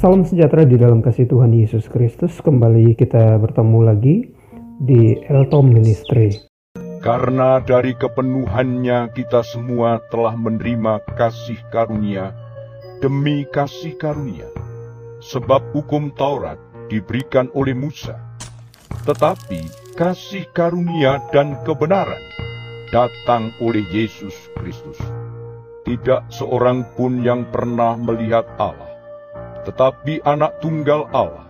Salam sejahtera di dalam kasih Tuhan Yesus Kristus. Kembali kita bertemu lagi di Eltom Ministry. Karena dari kepenuhannya kita semua telah menerima kasih karunia demi kasih karunia. Sebab hukum Taurat diberikan oleh Musa, tetapi kasih karunia dan kebenaran datang oleh Yesus Kristus. Tidak seorang pun yang pernah melihat Allah, tetapi anak tunggal Allah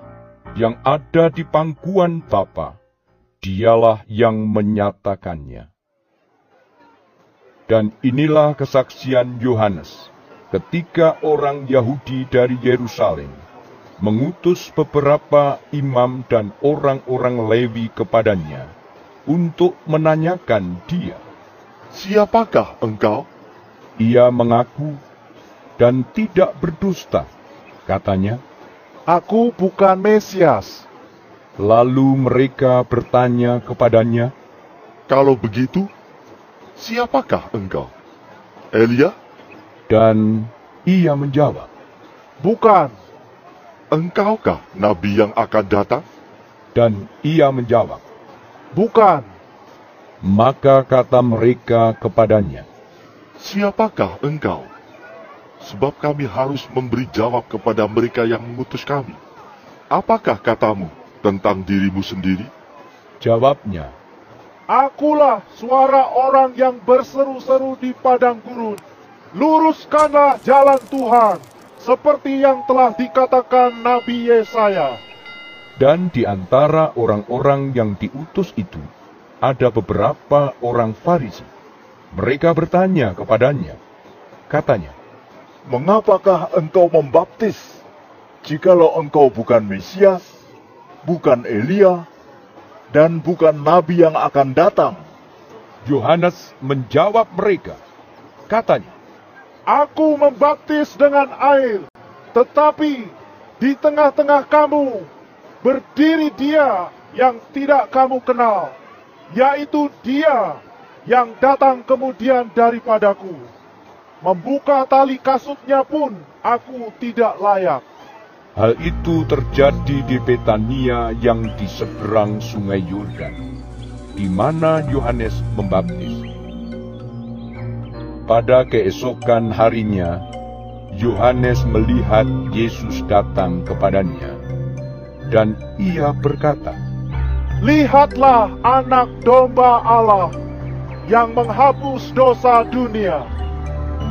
yang ada di pangkuan Bapa, dialah yang menyatakannya. Dan inilah kesaksian Yohanes ketika orang Yahudi dari Yerusalem mengutus beberapa imam dan orang-orang Lewi kepadanya untuk menanyakan dia. Siapakah engkau? Ia mengaku dan tidak berdusta. Katanya, Aku bukan Mesias. lalu mereka bertanya kepadanya, Kalau begitu, siapakah engkau? Elia? dan ia menjawab, Bukan. Engkaukah nabi yang akan datang? dan ia menjawab. Bukan. Maka kata mereka kepadanya, Siapakah engkau? Sebab kami harus memberi jawab kepada mereka yang mengutus kami. Apakah katamu tentang dirimu sendiri? jawabnya, Akulah suara orang yang berseru-seru di padang gurun. Luruskanlah jalan Tuhan, seperti yang telah dikatakan Nabi Yesaya. Dan di antara orang-orang yang diutus itu, ada beberapa orang Farisi. Mereka bertanya kepadanya. Katanya, Mengapakah engkau membaptis? Jikalau engkau bukan Mesias, bukan Elia, dan bukan nabi yang akan datang. Yohanes menjawab mereka. Katanya, Aku membaptis dengan air, tetapi di tengah-tengah kamu berdiri dia yang tidak kamu kenal, yaitu dia yang datang kemudian daripadaku. Membuka tali kasutnya pun aku tidak layak. hal itu terjadi di Betania yang di seberang sungai Yordan, di mana Yohanes membaptis. Pada keesokan harinya, Yohanes melihat Yesus datang kepadanya, dan ia berkata, Lihatlah anak domba Allah yang menghapus dosa dunia.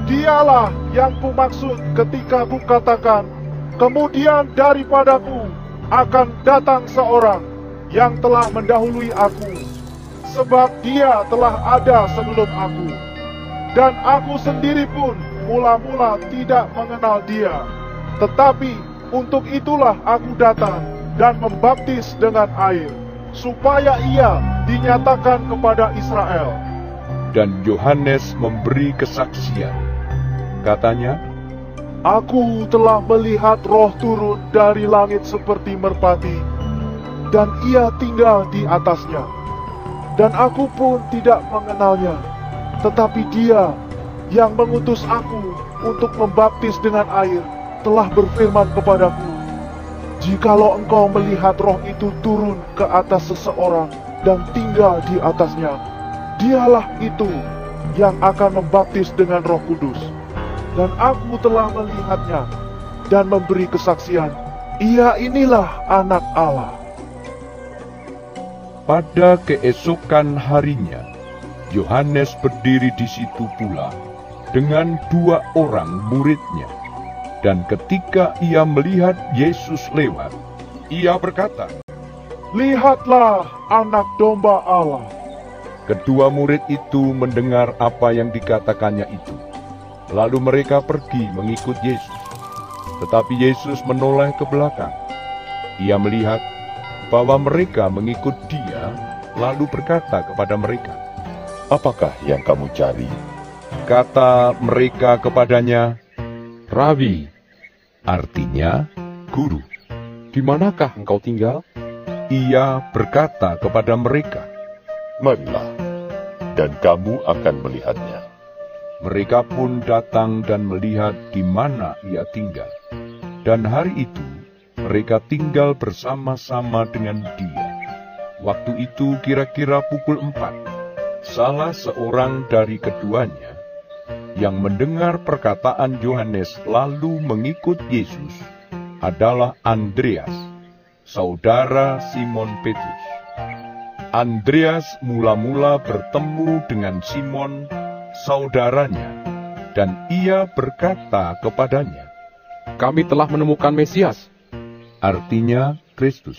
Dialah yang kumaksud ketika kukatakan, kemudian daripadaku akan datang seorang yang telah mendahului aku, sebab dia telah ada sebelum aku. Dan aku sendiri pun mula-mula tidak mengenal dia. Tetapi untuk itulah aku datang dan membaptis dengan air, supaya ia dinyatakan kepada Israel. dan Yohanes memberi kesaksian. Katanya, Aku telah melihat roh turun dari langit seperti merpati, dan ia tinggal di atasnya. Dan aku pun tidak mengenalnya, tetapi dia yang mengutus aku untuk membaptis dengan air telah berfirman kepadaku, Jikalau engkau melihat roh itu turun ke atas seseorang dan tinggal di atasnya, dialah itu yang akan membaptis dengan roh kudus dan aku telah melihatnya dan memberi kesaksian. Ia inilah anak Allah. pada keesokan harinya, Yohanes berdiri di situ pula dengan dua orang muridnya. Dan ketika ia melihat Yesus lewat, ia berkata, Lihatlah anak domba Allah. Kedua murid itu mendengar apa yang dikatakannya itu. Lalu mereka pergi mengikut Yesus. Tetapi Yesus menoleh ke belakang. Ia melihat bahwa mereka mengikut dia, lalu berkata kepada mereka, Apakah yang kamu cari? Kata mereka kepadanya, Rabi, artinya guru. Di manakah engkau tinggal? Ia berkata kepada mereka, Marilah, dan kamu akan melihatnya. Mereka pun datang dan melihat di mana ia tinggal. Dan hari itu mereka tinggal bersama-sama dengan dia. Waktu itu kira-kira pukul empat. Salah seorang dari keduanya yang mendengar perkataan Yohanes lalu mengikut Yesus adalah Andreas, saudara Simon Petrus. Andreas mula-mula bertemu dengan Simon, saudaranya, dan ia berkata kepadanya, Kami telah menemukan Mesias. artinya Kristus.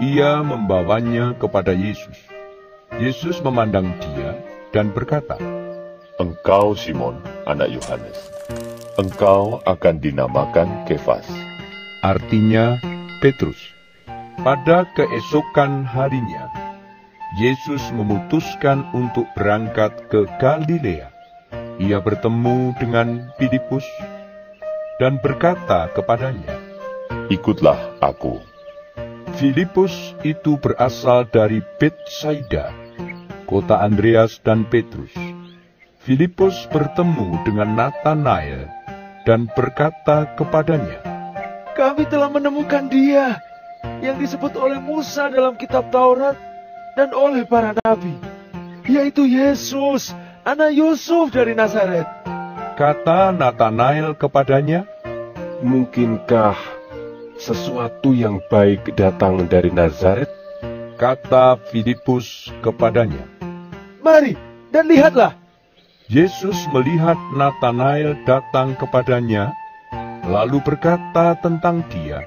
Ia membawanya kepada Yesus. Yesus memandang dia dan berkata, Engkau Simon, anak Yohanes. Engkau akan dinamakan Kefas. artinya Petrus. Pada keesokan harinya, Yesus memutuskan untuk berangkat ke Galilea. Ia bertemu dengan Filipus dan berkata kepadanya, Ikutlah aku. Filipus itu berasal dari Betsaida, kota Andreas dan Petrus. Filipus bertemu dengan Nathanael dan berkata kepadanya, Kami telah menemukan dia yang disebut oleh Musa dalam kitab Taurat dan oleh para nabi, yaitu Yesus, anak Yusuf dari Nazaret. Kata Nathanael kepadanya, Mungkinkah sesuatu yang baik datang dari Nazaret? kata Filipus kepadanya. Mari dan lihatlah. Yesus melihat Nathanael datang kepadanya, lalu berkata tentang dia,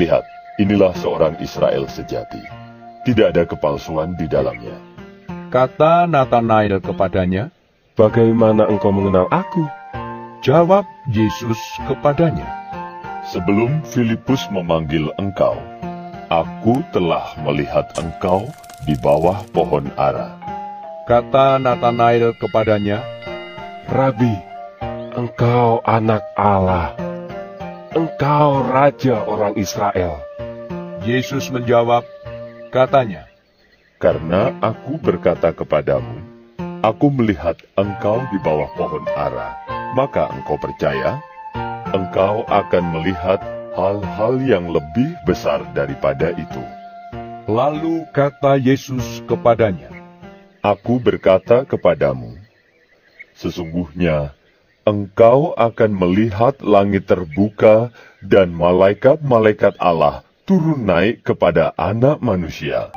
Lihat, inilah seorang Israel sejati. Tidak ada kepalsuan di dalamnya. kata Nathanael kepadanya, Bagaimana engkau mengenal aku? jawab Yesus kepadanya, Sebelum Filipus memanggil engkau, aku telah melihat engkau di bawah pohon ara. kata Nathanael kepadanya, Rabi, engkau anak Allah. Engkau raja orang Israel. Yesus menjawab, katanya, Karena aku berkata kepadamu, aku melihat engkau di bawah pohon ara, maka engkau percaya, engkau akan melihat hal-hal yang lebih besar daripada itu. lalu kata Yesus kepadanya, Aku berkata kepadamu, sesungguhnya engkau akan melihat langit terbuka dan malaikat-malaikat Allah turun naik kepada anak manusia.